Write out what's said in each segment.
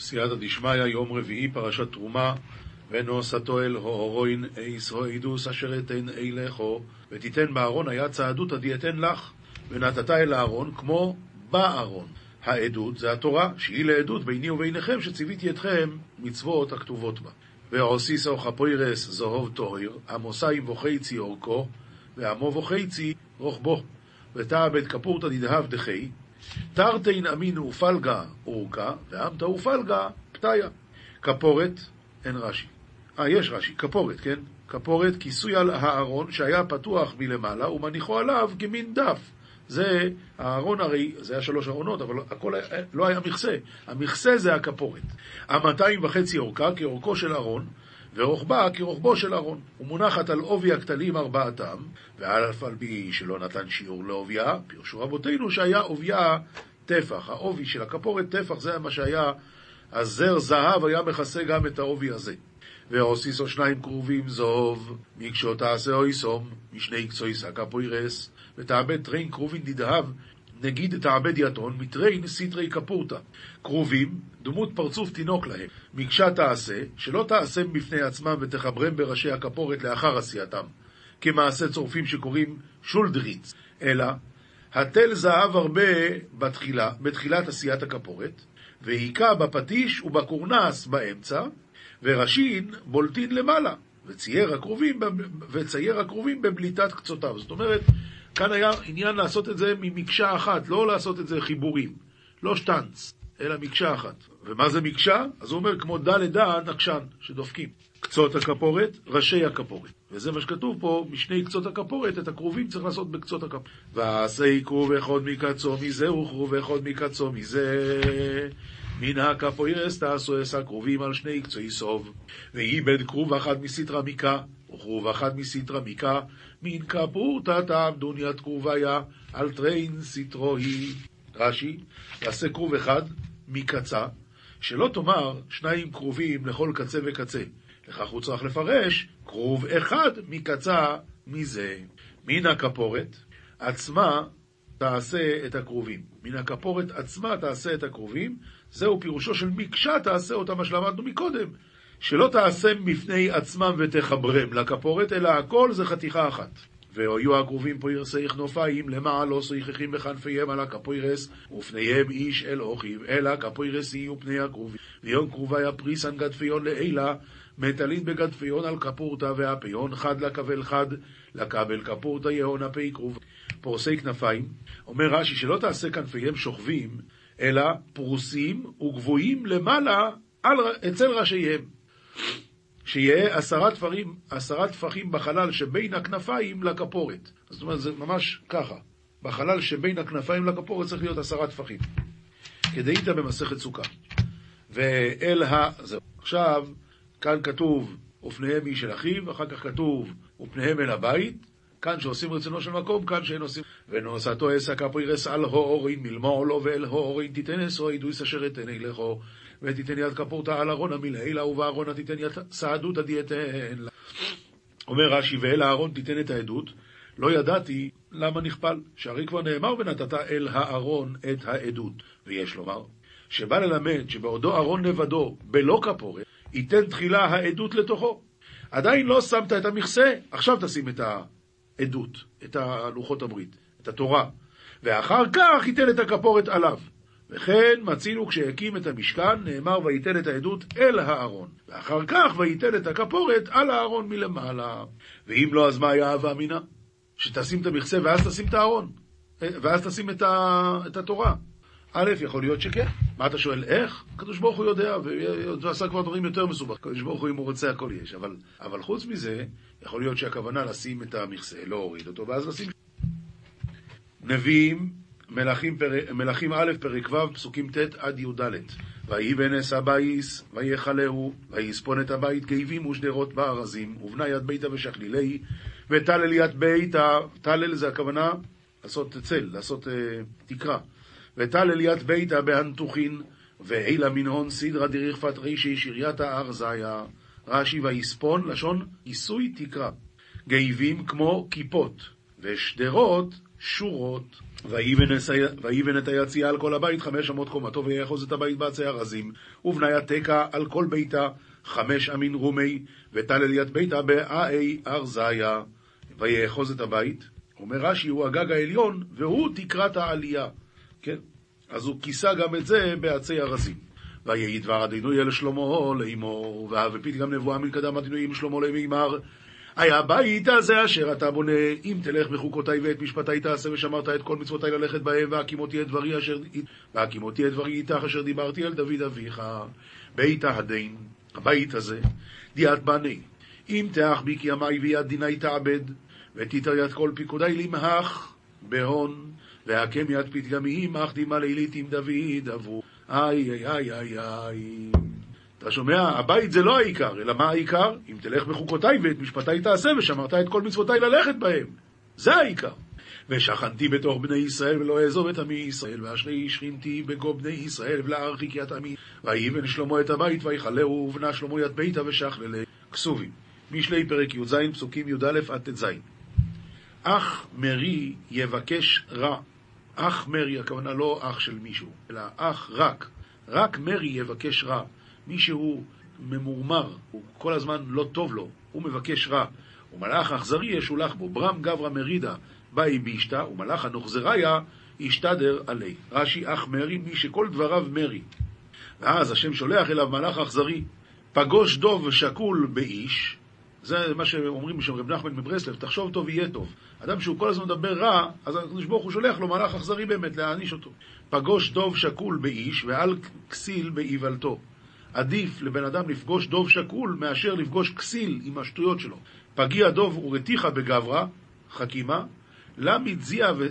סייעתא דשמיא, יום רביעי, פרשת תרומה, ונוסתו אל הורוין איס הועידוס אשר אתן אילכו, ותיתן בארון היה צעדותא דיתן לך, ונתת אל הארון כמו בארון. העדות זה התורה, שהיא לעדות ביני וביניכם, שציוויתי אתכם מצוות הכתובות בה. ועוסיסו חפוירס זהוב טוהר, עמוסיים וחצי אורכו, ועמו וחצי רוחבו. ותעבד כפורתא דדהב דחי, תרתין אמין ופלגה אורכה, ואמתא ופלגה פתיה. כפורת, אין רש"י. אה, יש רש"י, כפורת, כן? כפורת, כיסוי על הארון שהיה פתוח מלמעלה, ומניחו עליו כמין דף. זה, הארון הרי, זה היה שלוש ארונות, אבל הכל היה, לא היה מכסה. המכסה זה הכפורת. המאתיים וחצי אורכה כאורכו של ארון, ורוחבה כרוחבו של ארון. ומונחת על עובי הכתלים ארבעתם, ואף על פי שלא נתן שיעור לעובייה, פירשו רבותינו שהיה עובייה טפח. העובי של הכפורת טפח זה מה שהיה, הזר זהב היה מכסה גם את העובי הזה. ועשית שניים כרובים זהב, מקשה תעשה אותם, משני קצות הכפורת, ותעבד תרין כרובין דדהב, נגיד תעבד יתהון, מתרין סטרי כפורתא. כרובים, דמות פרצוף תינוק להם. מקשה תעשה, שלא תעשם בפני עצמם ותחברם בראשי הכפורת לאחר עשייתם, כמעשה צורפים שקוראים שולדריץ, אלא התל זהב הרבה בתחילה, בתחילת עשיית הכפורת, והיכה בפטיש ובקורנס באמצע, וראשין בולטין למעלה, וצייר הכרובים, וצייר הכרובים בבליטת קצותיו. זאת אומרת, כאן היה עניין לעשות את זה ממקשה אחת, לא לעשות את זה חיבורים, לא שטנץ, אלא מקשה אחת. ומה זה מקשה? אז הוא אומר כמו דא לדא נקשן, שדופקים. קצות הכפורת, ראשי הכפורת. וזה מה שכתוב פה, משני קצות הכפורת, את הכרובים צריך לעשות בקצות הכפורת. ועשה כרוב אחד מקצו מזה, וכרוב אחד מקצו מזה. מן הכפוירס תעשו אס הכרובים על שני קצוי סוב. ואיבד כרוב אחד מסתרא מיקה, וכרוב אחד מסתרא מיקה, מן כפורתא תעמדוניית כרוביה, על טריין סתרו היא. רש"י, יעשה כרוב אחד מקצה, שלא תאמר שניים קרובים לכל קצה וקצה. לכך הוא צריך לפרש כרוב אחד מקצה מזה. מן הכפורת עצמה תעשה את הכרובים. מן הכפורת עצמה תעשה את הכרובים, זהו פירושו של מקשה תעשה אותם, מה שלמדנו מקודם. שלא תעשם בפני עצמם ותחברם לכפורת, אלא הכל זה חתיכה אחת. והיו פוירסי כנופיים, למעלה לא שיחכים בכנפיהם על הכפוירס, ופניהם איש אל אוכיב, אלא כפוירס יהיו פני הכרובים. ויום קרוביה פריסן גדפיון לעילה, מטלין בגדפיון על כפורתא והפיון חד לקבל חד, לקבל כפורתא יהון הפי כרוב. פורסי כנפיים, אומר רש"י שלא תעשה כנפיהם שוכבים, אלא פרוסים וגבוהים למעלה על, אצל ראשיהם. שיהיה עשרה תפרים, עשרה טפחים בחלל שבין הכנפיים לכפורת. זאת אומרת, זה ממש ככה. בחלל שבין הכנפיים לכפורת צריך להיות עשרה טפחים. כדאית במסכת סוכה. ואל ה... זהו. עכשיו, כאן כתוב, ופניהם איש אל אחיו, אחר כך כתוב, ופניהם אל הבית. כאן שעושים רצונו של מקום, כאן שאין עושים. ונוסעתו אסא כפרירס על הורין מלמולו ואל הורין תיתן אסו עדויס אשר אתן אליכו ותיתן יד כפורתא על ארונה מלעילה ובארונה תיתן יד סעדותא דיתן לה. אומר רש"י ואל הארון תיתן את העדות לא ידעתי למה נכפל, שהרי כבר נאמר ונתת אל הארון את העדות. ויש לומר, שבא ללמד שבעודו ארון לבדו בלא כפורת, ייתן תחילה העדות לתוכו. עדיין לא שמת את המכסה, עכשיו תשים את העדות, את הלוחות הברית, את התורה. ואחר כך ייתן את הכפורת עליו. וכן מצינו כשהקים את המשכן, נאמר וייתן את העדות אל הארון. ואחר כך וייתן את הכפורת על הארון מלמעלה. ואם לא, אז מה היה הווה אמינא? שתשים את המכסה ואז תשים את הארון. ואז תשים את, ה... את התורה. א', יכול להיות שכן. מה אתה שואל, איך? הקדוש ברוך הוא יודע, ועשה כבר דברים יותר מסובך. הקדוש ברוך הוא, אם הוא רוצה, הכל יש. אבל, אבל חוץ מזה, יכול להיות שהכוונה לשים את המכסה, לא הוריד אותו, ואז לשים... נביאים, מלכים, פר... מלכים א', פרק ו', פסוקים ט' עד י"ד. ויבן את הבית, ויכלהו, ויספון את הבית גבים ושדרות בארזים, ובנא ית ביתא ושכלליה, וטלל יד ביתה, טלל זה הכוונה לעשות צל, לעשות uh, תקרה. וטלל יד ביתה בהנתוכין, ואילה מנהון סדרא דריכפת רישי שרייתא ארזיה. רש"י ויספון, לשון עיסוי תקרה. גאיבים כמו כיפות, ושדרות שורות. ויבן את היציאה על כל הבית חמש אמות קומתו, ויאחוז את הבית בעצי ארזים, ובניה תקע על כל ביתה חמש אמין רומי, וטל אליית ביתה באי ארזיה. ויאחוז את הבית, אומר רש"י, הוא הגג העליון, והוא תקרת העלייה. כן? אז הוא כיסה גם את זה בעצי ארזים. ויהי דבר אדינוי אל שלמה לאמור, והפית גם נבואה מקדם אדינוי עם שלמה לאמר, היה הבית הזה אשר אתה בונה, אם תלך בחוקותיי ואת משפטיי תעשה ושמרת את כל מצוותיי ללכת בהם, והקימותי את דברי אשר... והקימותי את דברי איתך אשר דיברתי אל דוד אביך. בית ההדין, הבית הזה, דיעת בני, אם תאך בי כי ימי ויד דיני תעבד, ותיתר יד כל פיקודי למהך בהון, והקם יד פתגמיים אך דימה לילית עם דוד. איי איי איי איי איי אתה שומע? הבית זה לא העיקר, אלא מה העיקר? אם תלך בחוקותיי ואת משפטיי תעשה ושמרת את כל מצוותיי ללכת בהם. זה העיקר. ושכנתי בתוך בני ישראל ולא אעזוב את עמי ישראל, ואשרי שכינתי בגו בני ישראל ולהרחיק יד עמי. ויבן שלמה את הבית ויכלהו ובנה שלמה יד ביתה ושכללה. כסובים. משלי פרק י"ז פסוקים י"א עד ט"ז. אח מרי יבקש רע. אח מרי, הכוונה לא אח של מישהו, אלא אח רק. רק מרי יבקש רע. מי שהוא ממורמר, הוא כל הזמן לא טוב לו, הוא מבקש רע. ומלאך אכזרי ישולח בו, ברם גברא מרידה באי בישתא, ומלאך הנוחזריה ישתדר עלי. רש"י אח מרי, מי שכל דבריו מרי. ואז השם שולח אליו מלאך אכזרי, פגוש דוב שקול באיש, זה מה שאומרים שם רב נחמן מברסלב, תחשוב טוב יהיה טוב. אדם שהוא כל הזמן מדבר רע, אז הקדוש ברוך הוא שולח לו מלאך אכזרי באמת להעניש אותו. פגוש דוב שקול באיש ועל כסיל באיוולתו. עדיף לבן אדם לפגוש דוב שקול מאשר לפגוש כסיל עם השטויות שלו. פגיע דוב ורתיחה בגברא, חכימה, למצזיע ו...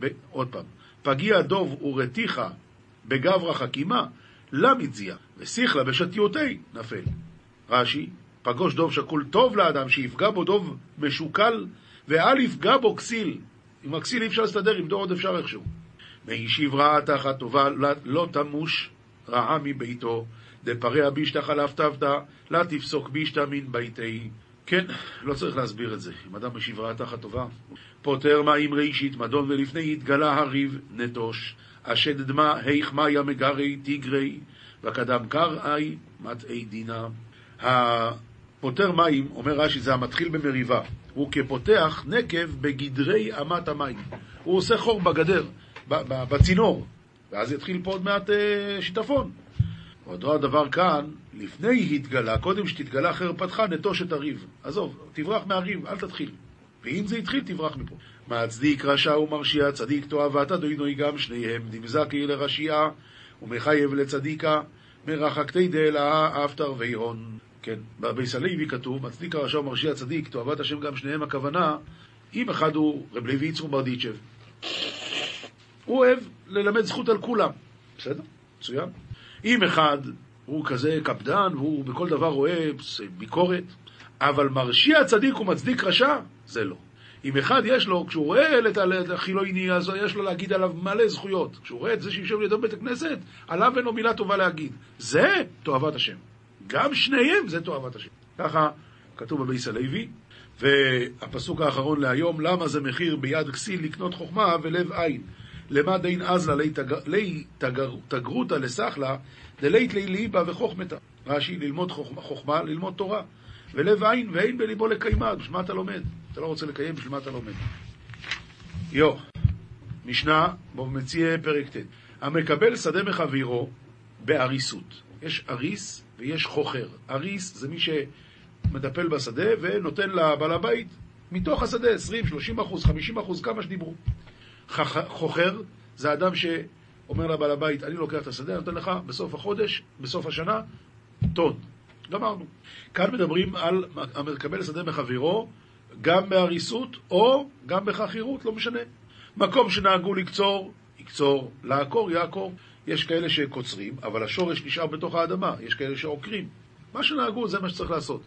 ב... עוד פעם, פגיע דוב ורתיחה בגברא חכימה, למצזיע, ושיחלה בשתיותי נפל. רש"י, פגוש דוב שקול טוב לאדם, שיפגע בו דוב משוקל, ואל יפגע בו כסיל. עם הכסיל אי אפשר להסתדר, עם דור עוד אפשר איכשהו. וישיב רעה תחת טובה, לא תמוש רעה מביתו, דפרע בישתא חלף תבתא, לה תפסוק בישתא מן ביתי. כן, לא צריך להסביר את זה. אם אדם משיב רעה תחת טובה. פוטר מים ראשית מדון ולפני התגלה הריב נטוש. אשד דמה היך מאיה מגרי תיגרי, וקדם קראי מטעי דינה. הפוטר מים, אומר רש"י, זה המתחיל במריבה. הוא כפותח נקב בגדרי אמת המים. הוא עושה חור בגדר, בצינור, ואז יתחיל פה עוד מעט אה, שיטפון. אותו הדבר כאן, לפני התגלה, קודם שתתגלה חרפתך, נטוש את הריב. עזוב, תברח מהריב, אל תתחיל. ואם זה התחיל, תברח מפה. מצדיק רשע ומרשיע, צדיק תועבת אדוני גם שניהם, דמזקי לרשיעה, ומחייב לצדיקה, מרחקתי דאלה אפטר ויהון. כן, בביס כתוב, מצדיק הרשע ומרשיע צדיק, תועבת השם גם שניהם, הכוונה, אם אחד הוא רב לוי יצרו ברדיצ'ב, הוא אוהב ללמד זכות על כולם. בסדר? מצוין. אם אחד הוא כזה קפדן והוא בכל דבר רואה ביקורת, אבל מרשיע צדיק ומצדיק רשע, זה לא. אם אחד יש לו, כשהוא רואה את החילוני, אז יש לו להגיד עליו מלא זכויות. כשהוא רואה את זה שיושב לידו בבית הכנסת, עליו אין לו מילה טובה להגיד. זה תועבת השם. גם שניהם זה תועבת השם. ככה כתוב בביס הלוי, והפסוק האחרון להיום, למה זה מחיר ביד כסיל לקנות חוכמה ולב עין. למה דין אזלה לי תגרותא לסחלה, דלית לי ליבה וחוכמתה. רש"י, ללמוד חוכמה, ללמוד תורה. ולב עין ואין בליבו לקיימה, בשביל מה אתה לומד? אתה לא רוצה לקיים, בשביל מה אתה לומד? יו, משנה, בו מציע פרק ט' המקבל שדה מחבירו באריסות. יש אריס ויש חוכר. אריס זה מי שמטפל בשדה ונותן לבעל הבית מתוך השדה 20, 30 אחוז, 50 אחוז, כמה שדיברו. חוכר זה אדם שאומר לבעל הבית, אני לוקח את השדה, נותן לך בסוף החודש, בסוף השנה, טון. גמרנו. כאן מדברים על המקבל שדה מחברו, גם בהריסות או גם בחכירות, לא משנה. מקום שנהגו לקצור, יקצור, לעקור, יעקור. יש כאלה שקוצרים, אבל השורש נשאר בתוך האדמה, יש כאלה שעוקרים. מה שנהגו זה מה שצריך לעשות.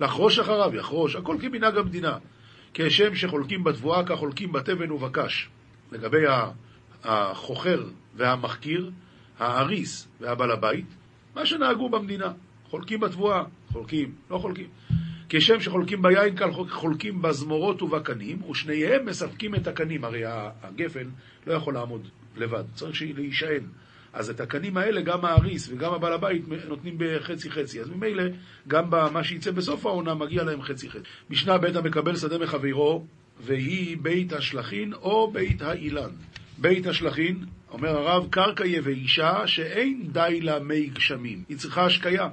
לחרוש אחריו, יחרוש, הכל כמנהג המדינה. כשם שחולקים בתבואה, כך חולקים בתבן ובקש. לגבי החוכר והמחקיר, האריס והבעל הבית, מה שנהגו במדינה. חולקים בתבואה, חולקים, לא חולקים. כשם שחולקים ביין, כך חולקים בזמורות ובקנים, ושניהם מספקים את הקנים. הרי הגפן לא יכול לעמוד לבד, צריך להישען. אז את הקנים האלה גם האריס וגם הבעל הבית נותנים בחצי חצי. אז ממילא, גם במה שיצא בסוף העונה מגיע להם חצי חצי. משנה בית המקבל שדה מחברו, והיא בית השלכין או בית האילן. בית השלכין, אומר הרב, קרקע יבשה שאין די לה מי גשמים. היא צריכה השקיה,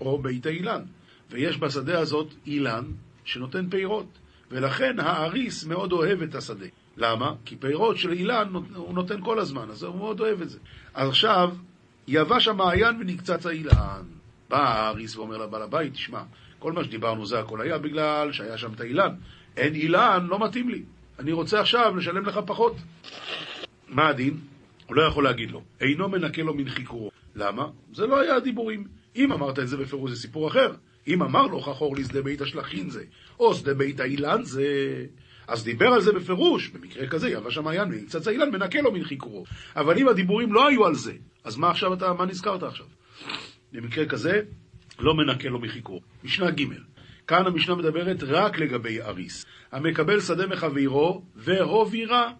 או בית האילן. ויש בשדה הזאת אילן שנותן פירות, ולכן האריס מאוד אוהב את השדה. למה? כי פירות של אילן הוא נותן כל הזמן, אז הוא מאוד אוהב את זה. אז עכשיו, יבש המעיין ונקצץ האילן. בא האריס ואומר לבעל הבית, תשמע, כל מה שדיברנו זה הכל היה בגלל שהיה שם את האילן. אין אילן, לא מתאים לי. אני רוצה עכשיו לשלם לך פחות. מה הדין? הוא לא יכול להגיד לו. אינו מנקה לו מן חיכורו. למה? זה לא היה הדיבורים. אם אמרת את זה בפירוש זה סיפור אחר. אם אמר לו חכור לי שדה בית השלכין זה, או שדה בית האילן זה, אז דיבר על זה בפירוש, במקרה כזה יבש המעיין ונקצץ האילן מנקה לו מן חיכורו. אבל אם הדיבורים לא היו על זה, אז מה עכשיו אתה, מה נזכרת עכשיו? במקרה כזה, לא מנקה לו מחיכורו. משנה ג' כאן המשנה מדברת רק לגבי אריס, המקבל שדה מחבירו והובירה,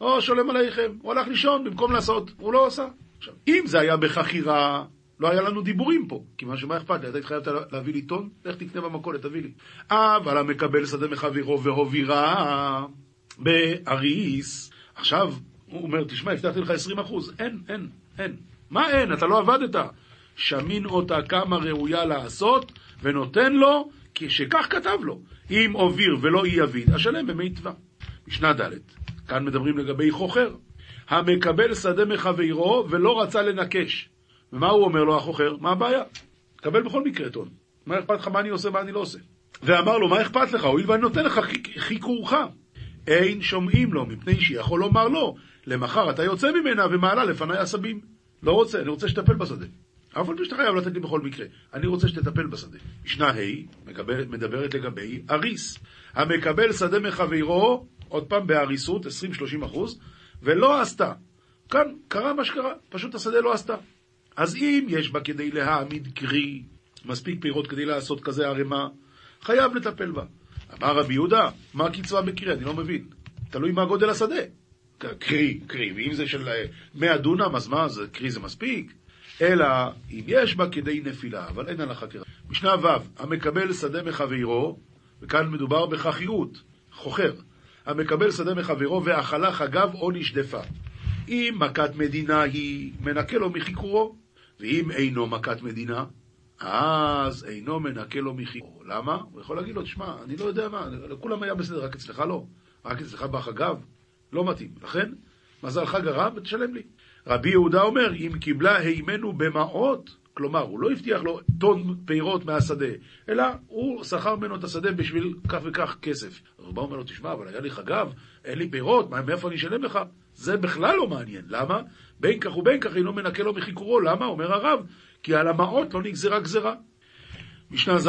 או שולם עליכם, הוא הלך לישון במקום לעשות, הוא לא עשה. עכשיו, אם זה היה בחכירה, לא היה לנו דיבורים פה, כי מה שמה אכפת לי? אתה התחייבת להביא לי טון? לך תקנה במכולת, תביא לי. אבל המקבל שדה מחבירו והובירה באריס, עכשיו, הוא אומר, תשמע, הבטחתי לך 20 אחוז. אין, אין, אין. מה אין? אתה לא עבדת. שמין אותה כמה ראויה לעשות, ונותן לו, שכך כתב לו. אם עוביר ולא אי יביד, אשלם במיטבה. משנה ד', כאן מדברים לגבי חוכר. המקבל שדה מחבירו ולא רצה לנקש. ומה הוא אומר לו, החוכר? מה הבעיה? תקבל בכל מקרה טון. מה אכפת לך מה אני עושה, מה אני לא עושה? ואמר לו, מה אכפת לך? הואיל ואני נותן לך חיכורך. אין שומעים לו, מפני שיכול לומר לו, למחר אתה יוצא ממנה ומעלה לפניי עשבים. לא רוצה, אני רוצה שתטפל בשדה. אף על פי שאתה חייב לתת לי בכל מקרה. אני רוצה שתטפל בשדה. משנה ה' מדברת לגבי אריס. המקבל שדה מחברו, עוד פעם בהריסות, 20-30 אחוז, ולא עשתה. כאן קרה מה שקרה, פשוט השדה לא עשתה. אז אם יש בה כדי להעמיד קרי, מספיק פירות כדי לעשות כזה ערימה, חייב לטפל בה. אמר רבי יהודה, מה הקצבה בקרי? אני לא מבין. תלוי מה גודל השדה. קרי, קרי, ואם זה של 100 אה, דונם, אז מה, זה, קרי זה מספיק? אלא אם יש בה כדי נפילה, אבל אין הלכה כרע. משנה ו', המקבל שדה מחברו, וכאן מדובר בחכירות, חוכר, המקבל שדה מחברו ואכלה חגב או נשדפה. אם מכת מדינה היא, מנקה לו מחיקורו, ואם אינו מכת מדינה, אז אינו מנקה לו מחיקורו. למה? הוא יכול להגיד לו, תשמע, אני לא יודע מה, לכולם היה בסדר, רק אצלך לא. רק אצלך בחגב, לא מתאים. לכן, מזלך גרם ותשלם לי. רבי יהודה אומר, אם קיבלה הימנו במעות, כלומר, הוא לא הבטיח לו טון פירות מהשדה, אלא הוא שכר ממנו את השדה בשביל כך וכך כסף. אז הוא בא ואומר לו, תשמע, אבל היה לי חגב, אין לי פירות, מאיפה אני אשלם לך? זה בכלל לא מעניין. למה? בין כך ובין כך אינו מנקה לו מחיקורו. למה? אומר הרב, כי על המעות לא נגזרה גזרה. משנה ז'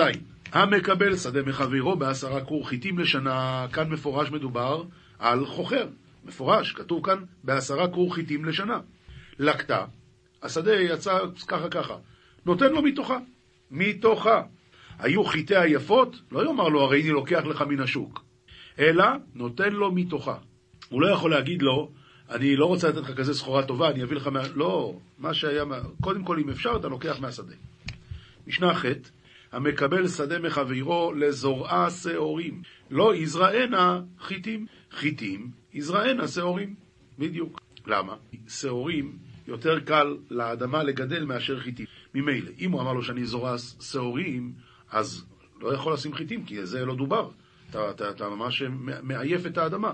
המקבל שדה מחברו בעשרה כור חיטים לשנה, כאן מפורש מדובר על חוכר. מפורש, כתוב כאן בעשרה כור חיטים לשנה. לקטה, השדה יצא ככה ככה, נותן לו מתוכה, מתוכה. היו חיטי היפות, לא יאמר לו הרי אני לוקח לך מן השוק, אלא נותן לו מתוכה. הוא לא יכול להגיד לו, אני לא רוצה לתת לך כזה סחורה טובה, אני אביא לך מה... לא, מה שהיה... קודם כל, אם אפשר, אתה לוקח מהשדה. משנה ח' המקבל שדה מחברו לזורעה שעורים. לא יזרענה חיטים. חיטים יזרענה שעורים. בדיוק. למה? שעורים יותר קל לאדמה לגדל מאשר חיטים. ממילא, אם הוא אמר לו שאני זורע שעורים, אז לא יכול לשים חיטים, כי זה לא דובר. אתה, אתה, אתה ממש מעייף את האדמה.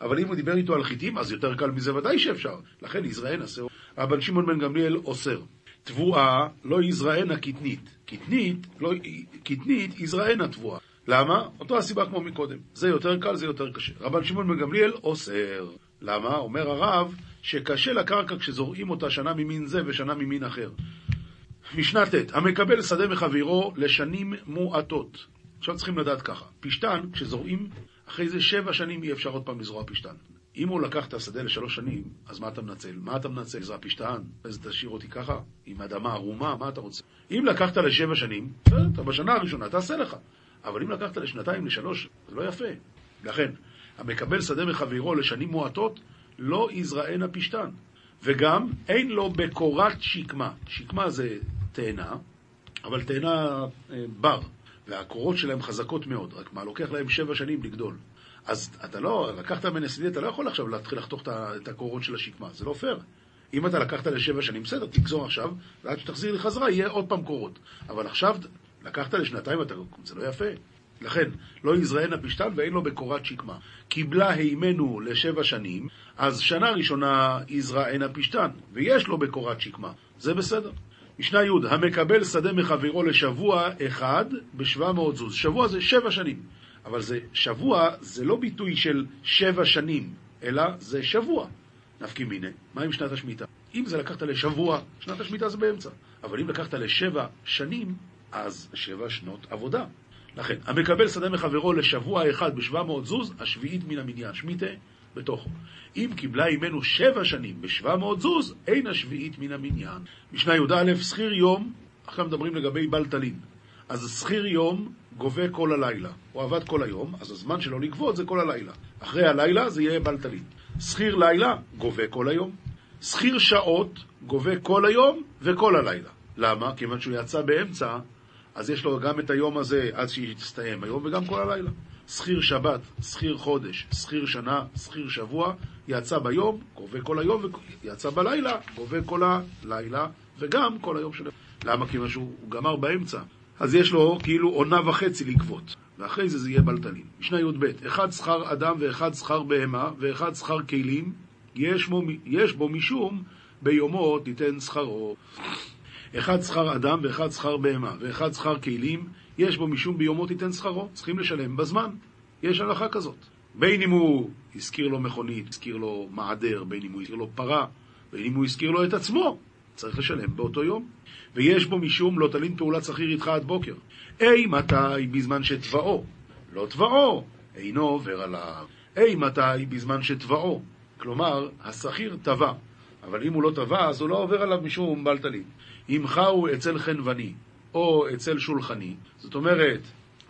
אבל אם הוא דיבר איתו על חיטים, אז יותר קל מזה ודאי שאפשר. לכן יזרענה שעורים. רבן שמעון בן גמליאל אוסר. תבואה לא יזרענה קטנית. קטנית, לא, קטנית יזרענה תבואה. למה? אותו הסיבה כמו מקודם. זה יותר קל, זה יותר קשה. רבן שמעון בן גמליאל אוסר. למה? אומר הרב, שקשה לקרקע כשזורעים אותה שנה ממין זה ושנה ממין אחר. משנה ט' המקבל שדה מחבירו לשנים מועטות. עכשיו צריכים לדעת ככה, פשטן, כשזורעים, אחרי זה שבע שנים אי אפשר עוד פעם לזרוע פשטן. אם הוא לקח את השדה לשלוש שנים, אז מה אתה מנצל? מה אתה מנצל? לזרוע פשטן? אז תשאיר אותי ככה? עם אדמה ערומה? מה אתה רוצה? אם לקחת לשבע שנים, אתה בשנה הראשונה תעשה לך. אבל אם לקחת לשנתיים, לשלוש, זה לא יפה. לכן, המקבל שדה מחברו לשנים מועטות, לא יזרענה פשתן. וגם אין לו בקורת שקמה. שקמה זה תאנה, אבל תאנה אה, בר, והקורות שלהם חזקות מאוד, רק מה, לוקח להם שבע שנים לגדול. אז אתה לא, לקחת מנסדי, אתה לא יכול עכשיו להתחיל לחתוך את הקורות של השקמה, זה לא פייר. אם אתה לקחת לשבע שנים, בסדר, תגזור עכשיו, ועד שתחזיר לי חזרה יהיה עוד פעם קורות. אבל עכשיו, לקחת לשנתיים, אתה, זה לא יפה. לכן, לא יזרענה פשתן ואין לו בקורת שקמה. קיבלה הימנו לשבע שנים, אז שנה ראשונה יזרענה פשתן, ויש לו בקורת שקמה. זה בסדר. משנה י' המקבל שדה מחברו לשבוע אחד בשבע מאות זוז. שבוע זה שבע שנים. אבל זה, שבוע זה לא ביטוי של שבע שנים, אלא זה שבוע. נפקי מיני, מה עם שנת השמיטה? אם זה לקחת לשבוע, שנת השמיטה זה באמצע. אבל אם לקחת לשבע שנים, אז שבע שנות עבודה. לכן, המקבל שדה מחברו לשבוע אחד בשבע מאות זוז, השביעית מן המניין, שמיטה בתוכו. אם קיבלה עמנו שבע שנים בשבע מאות זוז, אין השביעית מן המניין. משנה י"א, שכיר יום, עכשיו מדברים לגבי בלטלין. אז שכיר יום גובה כל הלילה. הוא עבד כל היום, אז הזמן שלו לגבות זה כל הלילה. אחרי הלילה זה יהיה בלטלין. שכיר לילה גובה כל היום. שכיר שעות גובה כל היום וכל הלילה. למה? כיוון שהוא יצא באמצע, אז יש לו גם את היום הזה עד שיסתיים היום וגם כל הלילה. שכיר שבת, שכיר חודש, שכיר שנה, שכיר שבוע, יצא ביום, גובה כל היום, ויצא בלילה, גובה כל הלילה, וגם כל היום שלו. למה? כיוון שהוא גמר באמצע. אז יש לו כאילו עונה וחצי לגבות, ואחרי זה זה יהיה בלטלין. משנה י"ב, אחד שכר אדם ואחד שכר בהמה ואחד שכר כלים, יש בו, יש בו משום ביומו תיתן שכרו. אחד שכר אדם ואחד שכר בהמה ואחד שכר כלים, יש בו משום ביומו תיתן שכרו, צריכים לשלם בזמן. יש הלכה כזאת. בין אם הוא הזכיר לו מכונית, הזכיר לו מעדר, בין אם הוא הזכיר לו פרה, בין אם הוא הזכיר לו את עצמו, צריך לשלם באותו יום. ויש בו משום לא תלין פעולת שכיר איתך עד בוקר. אי מתי בזמן שתבעו, לא תבעו, אינו עובר עליו. אי מתי בזמן שתבעו. כלומר, השכיר תבע, אבל אם הוא לא תבע, אז הוא לא עובר עליו משום בל תלין. אם חהו אצל חנווני, או אצל שולחני, זאת אומרת,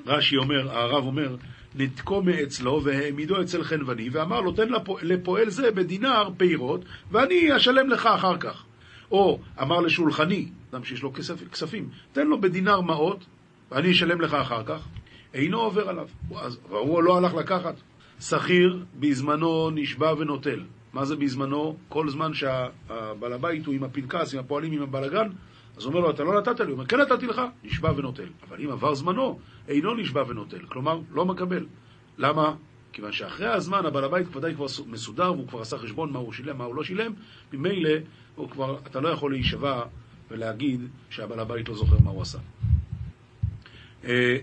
רש"י אומר, הרב אומר, נתקו מאצלו והעמידו אצל חנווני, ואמר לו, תן לפועל זה בדינר פירות, ואני אשלם לך אחר כך. או אמר לשולחני, אדם שיש לו כסף, כספים, תן לו בדינר מעות, ואני אשלם לך אחר כך, אינו עובר עליו. והוא לא הלך לקחת. שכיר בזמנו נשבע ונוטל. מה זה בזמנו? כל זמן שהבעל הבית הוא עם הפנקס, עם הפועלים, עם הבלגן, אז אומר לו, אתה לא נתת לי, הוא אומר, כן נתתי לך, נשבע ונוטל. אבל אם עבר זמנו, אינו נשבע ונוטל, כלומר, לא מקבל. למה? כיוון שאחרי הזמן הבעל הבית ודאי כבר מסודר והוא כבר עשה חשבון מה הוא שילם, מה הוא לא שילם, ממילא הוא כבר, אתה לא יכול להישבע ולהגיד שהבעל הבית לא זוכר מה הוא עשה. אה,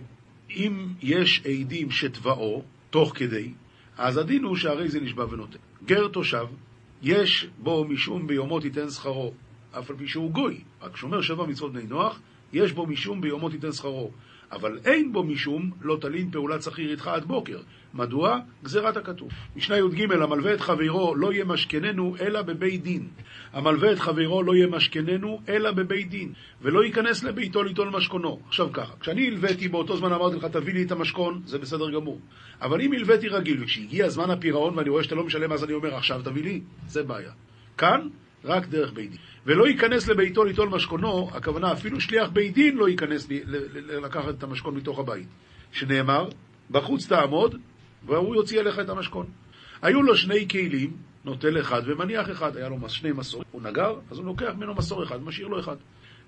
אם יש עדים שתבעו, תוך כדי, אז הדין הוא שהרי זה נשבע ונותן. גר תושב, יש בו משום ביומו תיתן שכרו, אף על פי שהוא גוי, רק שומר שבע מצוות בני נוח, יש בו משום ביומו תיתן שכרו. אבל אין בו משום לא תלין פעולת שכיר איתך עד בוקר. מדוע? גזירת הכתוב. משנה י"ג המלווה את חברו לא יהיה משכננו אלא בבית דין. המלווה את חברו לא יהיה משכננו אלא בבית דין, ולא ייכנס לביתו ליטול משכונו. עכשיו ככה, כשאני הלוויתי באותו זמן אמרתי לך תביא לי את המשכון, זה בסדר גמור. אבל אם הלוויתי רגיל וכשהגיע זמן הפירעון ואני רואה שאתה לא משלם אז אני אומר עכשיו תביא לי, זה בעיה. כאן רק דרך בית דין. ולא ייכנס לביתו ליטול משכונו, הכוונה אפילו שליח בית דין לא ייכנס לקחת את המשכון מתוך הבית. שנאמר, בחוץ תעמוד, והוא יוציא אליך את המשכון. היו לו שני כלים, נוטל אחד ומניח אחד, היה לו שני מסור, הוא נגר, אז הוא לוקח ממנו מסור אחד, משאיר לו אחד.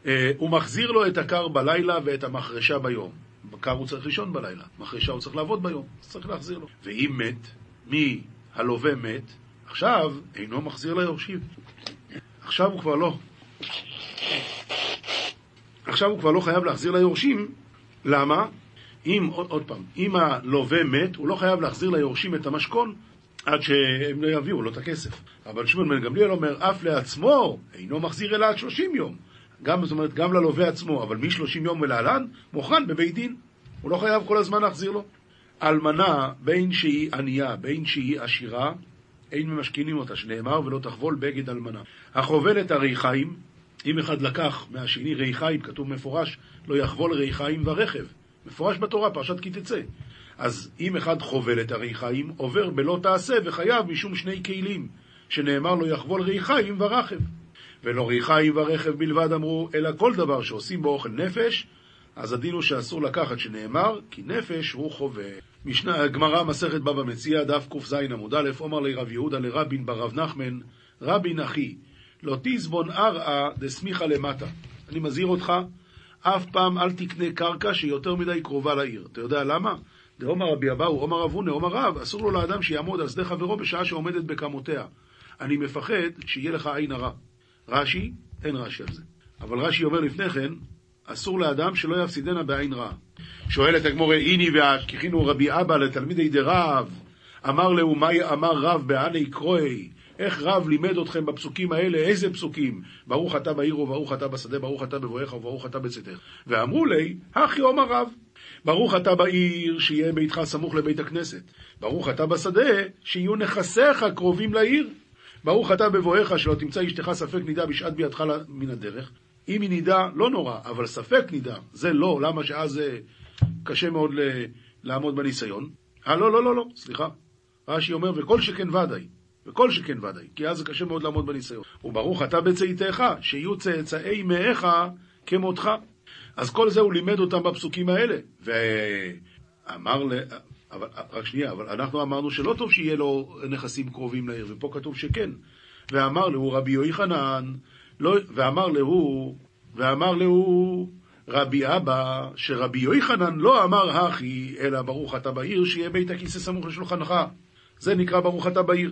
אה, הוא מחזיר לו את הקר בלילה ואת המחרשה ביום. בקר הוא צריך לישון בלילה, מחרשה הוא צריך לעבוד ביום, אז צריך להחזיר לו. ואם מת, מי הלווה מת, עכשיו אינו מחזיר ליורשים. עכשיו הוא כבר לא. עכשיו הוא כבר לא חייב להחזיר ליורשים, למה? אם, עוד, עוד פעם, אם הלווה מת, הוא לא חייב להחזיר ליורשים את המשכון עד שהם לא יביאו לו את הכסף. אבל שמעון בן גמליאל אומר, אף לעצמו אינו מחזיר אלא עד 30 יום. גם, זאת אומרת, גם ללווה עצמו, אבל מ-30 יום ולהלן, מוכן בבית דין. הוא לא חייב כל הזמן להחזיר לו. אלמנה, בין שהיא ענייה, בין שהיא עשירה, אין ממשכינים אותה, שנאמר, ולא תחבול בגד אלמנה. החובל את הריחיים, אם אחד לקח מהשני ריחיים, כתוב מפורש, לא יחבול ריחיים ורכב. מפורש בתורה, פרשת כי תצא. אז אם אחד חובל את הריחיים, עובר בלא תעשה וחייב משום שני כלים, שנאמר לו יחבול ריחיים ורכב. ולא ריחיים ורכב בלבד אמרו, אלא כל דבר שעושים בו אוכל נפש, אז הדין הוא שאסור לקחת, שנאמר, כי נפש הוא חובל. משנה, גמרא, מסכת בבא מציע, דף קז עמוד א', אומר לי רב יהודה לרבין ברב נחמן, רבין אחי, לא תזבון ערעה דסמיכה למטה. אני מזהיר אותך, אף פעם אל תקנה קרקע שיותר מדי קרובה לעיר. אתה יודע למה? דאמר רבי אבאו, אומר רב הונא, אומר רב, אסור לו לאדם שיעמוד על שדה חברו בשעה שעומדת בקמותיה. אני מפחד שיהיה לך עין הרע. רש"י, אין רש"י על זה. אבל רש"י אומר לפני כן, אסור לאדם שלא יפסידנה בעין רע. שואלת הגמורה, איני והכיכינו רבי אבא לתלמידי דרב, אמר להו, מה אמר רב בעני קרואי? איך רב לימד אתכם בפסוקים האלה? איזה פסוקים? ברוך אתה בעיר וברוך אתה בשדה, ברוך אתה בבואך וברוך אתה בצאתך. ואמרו לי, הכי אומר רב. ברוך אתה בעיר, שיהיה ביתך סמוך לבית הכנסת. ברוך אתה בשדה, שיהיו נכסיך קרובים לעיר. ברוך אתה בבואך, שלא תמצא אשתך ספק נידה בשעת ביאתך מן הדרך. אם היא נידה, לא נורא, אבל ספק נידה, זה לא, למה שאז זה קשה מאוד לעמוד בניסיון? אה, לא, לא, לא, לא, סליחה. רש"י אומר, וכל שכן ודאי, וכל שכן ודאי, כי אז זה קשה מאוד לעמוד בניסיון. וברוך אתה בצאתך, שיהיו צאצאי מאיך כמותך. אז כל זה הוא לימד אותם בפסוקים האלה. ואמר, ל... אבל, רק שנייה, אבל אנחנו אמרנו שלא טוב שיהיה לו נכסים קרובים לעיר, ופה כתוב שכן. ואמר לו רבי יוחנן, לא, ואמר לו, ואמר לו רבי אבא, שרבי יוחנן לא אמר הכי, אלא ברוך אתה בעיר, שיהיה בית הכיסא סמוך לשולחנך. זה נקרא ברוך אתה בעיר.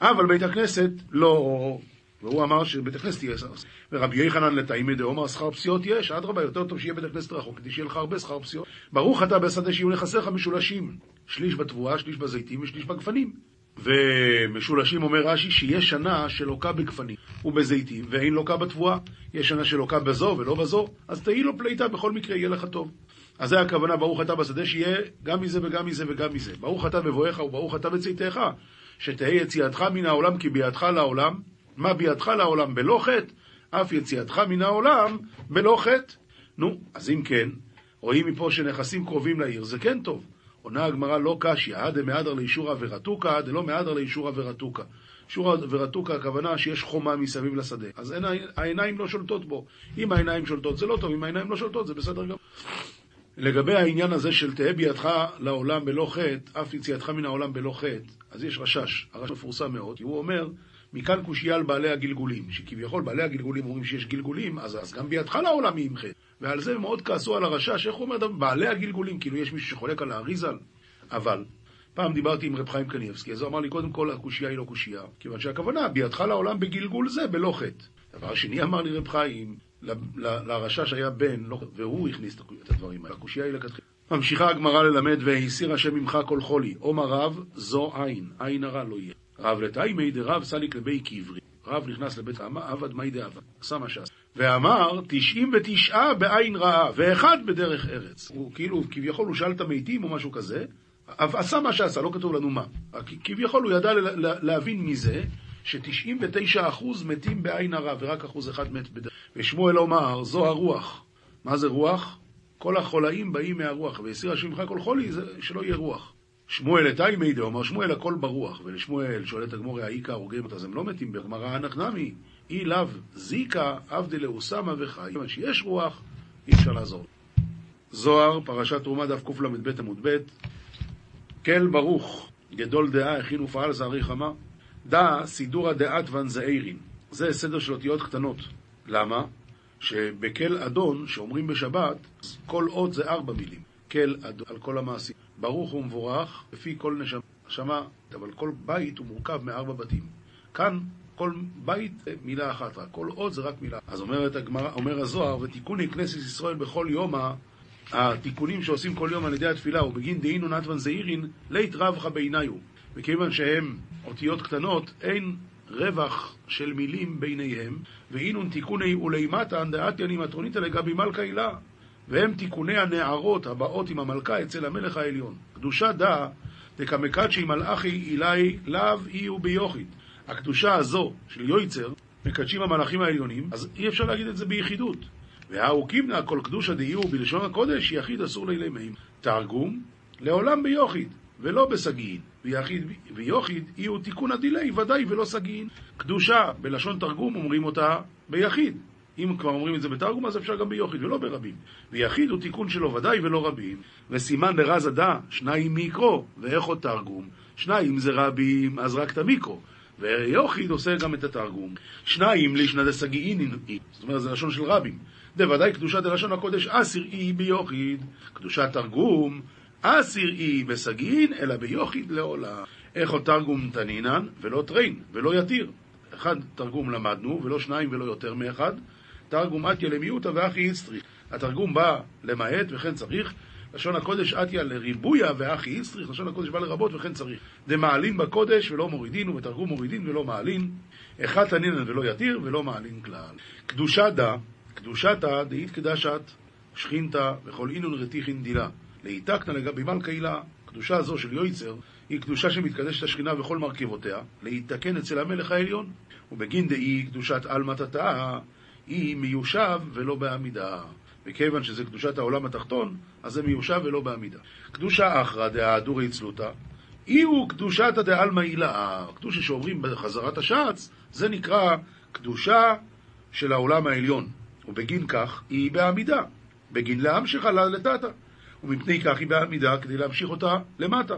אבל בית הכנסת לא... והוא אמר שבית הכנסת יהיה... ורבי יוחנן לתאימי דאמר שכר פסיעות יש, אדרבה, יותר טוב שיהיה בית הכנסת רחוק, כדי שיהיה לך הרבה שכר פסיעות. ברוך אתה בשדה שיהיו נכסיך משולשים, שליש בתבואה, שליש בזיתים ושליש בגפנים. ומשולשים אומר רש"י שיש שנה שלוקה בגפנים ובזיתים ואין לוקה בתבואה. יש שנה שלוקה בזו ולא בזו, אז תהי לו פליטה, בכל מקרה יהיה לך טוב. אז זה הכוונה, ברוך אתה בשדה, שיהיה גם מזה וגם מזה וגם מזה. ברוך אתה בבואך וברוך אתה בצאתך, שתהא יציאתך מן העולם כי בידך לעולם, מה בידך לעולם בלא חטא, אף יציאתך מן העולם בלא חטא. נו, אז אם כן, רואים מפה שנכסים קרובים לעיר, זה כן טוב. עונה הגמרא לא קשיא, דמהדר לאישורא ורתוקא, דלא מהדר לאישורא ורתוקא. אישורא ורתוקא, הכוונה שיש חומה מסביב לשדה. אז אין, העיניים לא שולטות בו. אם העיניים שולטות זה לא טוב, אם העיניים לא שולטות זה בסדר גם. לגבי העניין הזה של תהא בידך לעולם בלא חטא, אף יציאתך מן העולם בלא חטא, אז יש רשש, הרשש מפורסם מאוד, כי הוא אומר, מכאן קושייה על בעלי הגלגולים, שכביכול בעלי הגלגולים אומרים שיש גלגולים, אז, אז גם בידך לעולם היא חטא. ועל זה מאוד כעסו על הרשש, איך הוא אומר, בעלי הגלגולים, כאילו יש מישהו שחולק על האריזל, אבל פעם דיברתי עם רב חיים קניבסקי, אז הוא אמר לי, קודם כל, הקושייה היא לא קושייה, כיוון שהכוונה, בידך לעולם בגלגול זה, בלא חטא. דבר שני אמר לי רב חיים, לרשש היה בן, לא, והוא הכניס את הדברים האלה. הקושייה היא לכתחילה. ממשיכה הגמרא ללמד, והסיר השם ממך כל חולי. עומר רב, זו עין, עין הרע לא יהיה. רב לתאימי דרב סליק לבי קברי. רב נכנס לבית העמה, עבד מי דעבד, עשה מה שעשה. ואמר, תשעים ותשעה בעין רעה, ואחד בדרך ארץ. הוא כאילו, כביכול הוא שאל את המתים או משהו כזה, עשה מה שעשה, לא כתוב לנו מה. כביכול הוא ידע להבין מזה, ש-99% מתים בעין הרע, ורק אחוז אחד מת בדרך. ושמואל אומר, זו הרוח. מה זה רוח? כל החולאים באים מהרוח, והסיר השם ממך כל חולי, זה שלא יהיה רוח. שמואל את איימיידה, אומר שמואל הכל ברוח, ולשמואל שואלת הגמורי, האיכא הורגים אותה, אז הם לא מתים בגמרא אנכנמי, אי לאו זיקה עבדי לאוסמה וחי. כיוון שיש רוח, אי אפשר לעזור. זוהר, פרשת תרומה, דף קל"ב עמוד ב', כל ברוך, גדול דעה, הכין ופעל זערי חמה, דע סידורא דעת ונזעירין. זה סדר של אותיות קטנות. למה? שבכל אדון, שאומרים בשבת, כל אות זה ארבע מילים. כל אדון, על כל המעשים. ברוך ומבורך, לפי כל נשמה. אבל כל בית הוא מורכב מארבע בתים. כאן כל בית מילה אחת רק, כל אות זה רק מילה. אז אומרת הגמרא, אומר הזוהר, ותיקוני כנסת ישראל בכל יום, התיקונים שעושים כל יום על ידי התפילה, ובגין דהינו נתבן זעירין, לית רבך בעיניו. וכיוון שהם אותיות קטנות, אין רווח של מילים ביניהם, ואינון תיקוני ולאימתן דעתיאני מטרוניתא לגבי מלכה הילה, והם תיקוני הנערות הבאות עם המלכה אצל המלך העליון. קדושה דא דקמקדשי מלאכי אילי לאו אי ביוכית. הקדושה הזו של יויצר, מקדשים המלאכים העליונים, אז אי אפשר להגיד את זה ביחידות. והאו קימנה כל קדושה דיור בלשון הקודש, יחיד אסור לילי מים. תרגום, לעולם ביוחיד, ולא בסגין. ויחיד ויוחיד יהיו תיקון הדילי, ודאי ולא סגין. קדושה, בלשון תרגום אומרים אותה ביחיד. אם כבר אומרים את זה בתרגום, אז אפשר גם ביוחיד ולא ברבים. ויחיד הוא תיקון שלו ודאי ולא רבים. וסימן לרז הדא, שניים מיקרו, ואיך עוד תרגום? שניים זה רבים, אז רק את המיקרו. ויוחיד עושה גם את התרגום. שניים לישנא דסגיעין, זאת אומרת, זה לשון של רבים. דוודאי קדושת הלשון הקודש אסיר אי ביוחיד. קדושת תרגום אסיר אי בסגיעין, אלא ביוחיד לעולם. איך עוד תרגום תנינן, ולא טריין, ולא יתיר. אחד תרגום למדנו, ולא שניים ולא יותר מאחד. תרגום אתיה למיעוטה ואחי איצטריך. התרגום בא למעט וכן צריך. לשון הקודש אתיה לריבויה ואחי איצטריך. לשון הקודש בא לרבות וכן צריך. דמעלין בקודש ולא מורידין, ובתרגום מורידין ולא מעלין. אחד תנינן ולא יתיר, ולא מעלין כלל. קדושה דה, קדושתה דאית קדשת שכינתה וכל אינון רתיחין דילה. להיתקנה לגבי מלכה הילה, קדושה זו של יויצר, היא קדושה שמתקדשת השכינה וכל מרכיבותיה, להיתקן אצל המלך העליון. ובגין דאי קדושת עלמא היא מיושב ולא בעמידה. וכיוון שזה קדושת העולם התחתון, אז זה מיושב ולא בעמידה. קדושה אחרא דהדורי צלותא, אי הוא קדושתא דעלמא הילאה. קדושה שאומרים בחזרת השץ, זה נקרא קדושה של העולם העליון. ובגין כך היא בעמידה. בגין להמשך עלה לטאטא. ומפני כך היא בעמידה כדי להמשיך אותה למטה.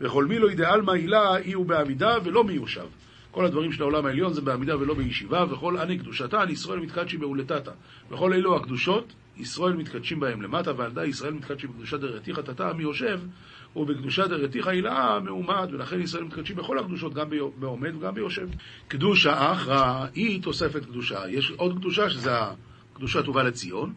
וכל מילוי דעלמא הילה אי הוא בעמידה ולא מיושב. כל הדברים של העולם העליון זה בעמידה ולא בישיבה, וכל אני קדושתן, ישראל מתקדשים בהולתתא. וכל אלו הקדושות, ישראל מתקדשים בהם למטה, ועל די ישראל מתקדשים בקדושת דרתיך תתא מי יושב, ובקדושת דרתיך הילאה מעומד, ולכן ישראל מתקדשים בכל הקדושות, גם בעומד וגם ביושב. קדושה אחרא היא תוספת קדושה. יש עוד קדושה שזה הקדושת ובא לציון,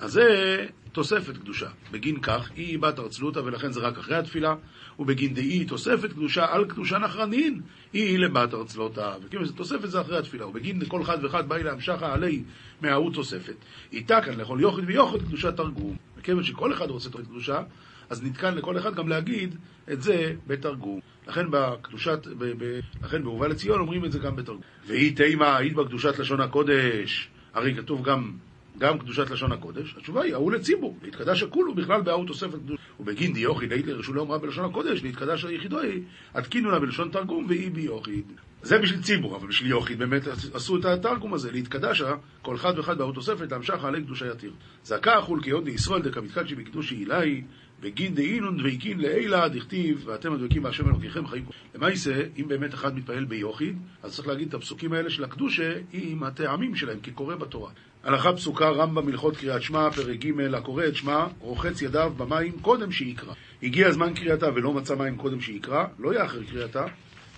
אז זה תוספת קדושה. בגין כך, היא בת ארצלותא ולכן זה רק אחרי התפילה, ובגין דאי תוספת קדושה על קדושה נחרנין, היא לבת ארצלותא. וכיוון שזה תוספת זה אחרי התפילה, ובגין כל אחד ואחד באי להמשכה עלי מההוא תוספת. איתה כאן לכל יוחד ויוחד קדושה תרגום. וכיוון שכל אחד רוצה תוספת קדושה, אז נתקן לכל אחד גם להגיד את זה בתרגום. לכן בקדושת, ב, ב, לכן בהובא לציון אומרים את זה גם בתרגום. והיא תימה, היית בקדושת לשון הקודש, הרי כתוב גם גם קדושת לשון הקודש, התשובה היא, ההוא לציבור, להתקדש הכולו בכלל בהוא תוספת קדוש. ובגין דיוכיד, היית לרשו לא אמרה בלשון הקודש, להתקדש היחידוי, התקינו לה בלשון תרגום, והיא ביוכיד. זה בשביל ציבור, אבל בשביל יוכיד באמת עשו את התרגום הזה, להתקדשה, כל אחד ואחד בהוא תוספת, להמשך עלי קדושה יתיר. זכאה חולקיהון דישראל דקא מתקדשי בקדושי עילאי, בגין דאינון דבקין לעילא דכתיב, ואתם הדבקים בהשם אלוקיכם חיים. למעשה, אם באמת אחד מתפעל ביחיד, אז צריך להגיד את הפסוקים האלה של הקדושה עם הטעמים שלהם, כקורא בתורה. הלכה פסוקה רמב"ם הלכות קריאת שמע, פרק ג' הקורא את שמע, רוחץ ידיו במים קודם שיקרא. הגיע זמן קריאתה ולא מצא מים קודם שיקרא, לא יאחר קריאתה,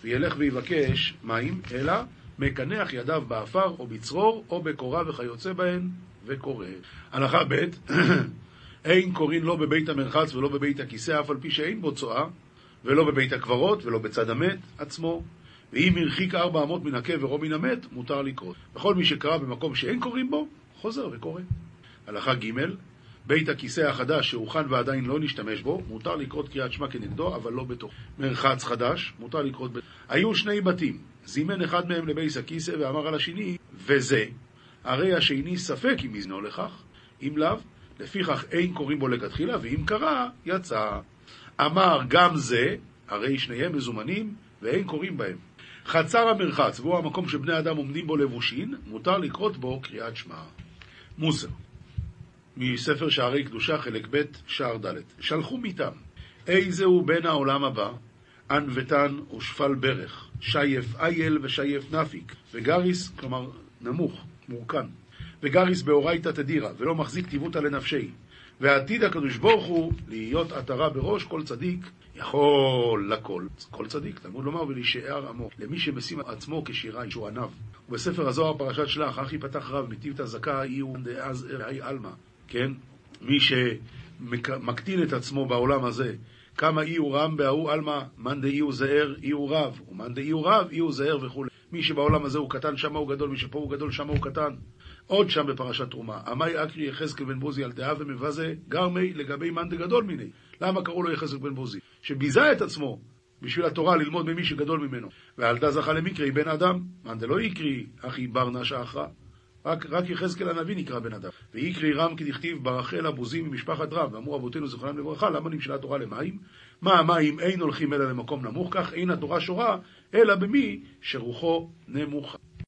וילך ויבקש מים, אלא מקנח ידיו באפר או בצרור או בקורה וכיוצא בהן, וקורא. הלכה ב' אין קוראים לא בבית המרחץ ולא בבית הכיסא, אף על פי שאין בו צואה, ולא בבית הקברות ולא בצד המת עצמו. ואם הרחיק ארבע אמות מן הקבר או מן המת, מותר לקרות. וכל מי שקרא במקום שאין קוראים בו, חוזר וקורא. הלכה ג' בית הכיסא החדש שהוכן ועדיין לא נשתמש בו, מותר לקרות קריאת שמע כנגדו, אבל לא בתוך. מרחץ חדש, מותר לקרות... ב... היו שני בתים, זימן אחד מהם לבייס הכיסא ואמר על השני, וזה, הרי השני ספק אם יזנו לכך, אם לאו, לפיכך אין קוראים בו לכתחילה, ואם קרא, יצא. אמר גם זה, הרי שניהם מזומנים, ואין קוראים בהם. חצר המרחץ, והוא המקום שבני אדם עומדים בו לבושין, מותר לקרות בו קריאת שמע. מוסר, מספר שערי קדושה, חלק ב', שער ד', שלחו מיתם, איזה הוא בן העולם הבא, ענוותן ושפל ברך, שייף אייל ושייף נפיק, וגריס, כלומר נמוך, מורכן, וגריס באורייתא תדירה, ולא מחזיק טיבותא לנפשי, ועתיד הקדוש ברוך הוא להיות עטרה בראש כל צדיק יכול לכל. כל צדיק, תלמוד לומר ולהישאר עמו. למי שמשים עצמו כשירה שהוא עניו. ובספר הזוהר פרשת שלח, אך יפתח רב מטיב זכה אי הוא דאז אי עלמא. כן? מי שמקטין את עצמו בעולם הזה, כמה אי הוא רם בהוא עלמא, מאן דאי הוא זהר אי הוא רב, ומאן דאי הוא רב אי הוא זהר וכו'. מי שבעולם הזה הוא קטן, שמה הוא גדול, מי שפה הוא גדול, שמה הוא קטן. עוד שם בפרשת תרומה, עמי אקרי יחזקאל בן בוזי על דעה ומבזה גרמי לגבי מאן דגדול מיני. למה קראו לו יחזקאל בן בוזי? שביזה את עצמו בשביל התורה ללמוד ממי שגדול ממנו. ועל דה זכה למקרי בן אדם, מאן דלא יקרי אחי בר נשה אחרא. רק, רק יחזקאל הנביא נקרא בן אדם. ויקרי רם כדכתיב ברחל הבוזים ממשפחת רם, ואמרו אבותינו זכרונם לברכה, למה נמשלה התורה למים? מה המים אין הולכים אלא למקום נמוך, כך אין התורה שורה, אלא במי שרוחו נמוכה.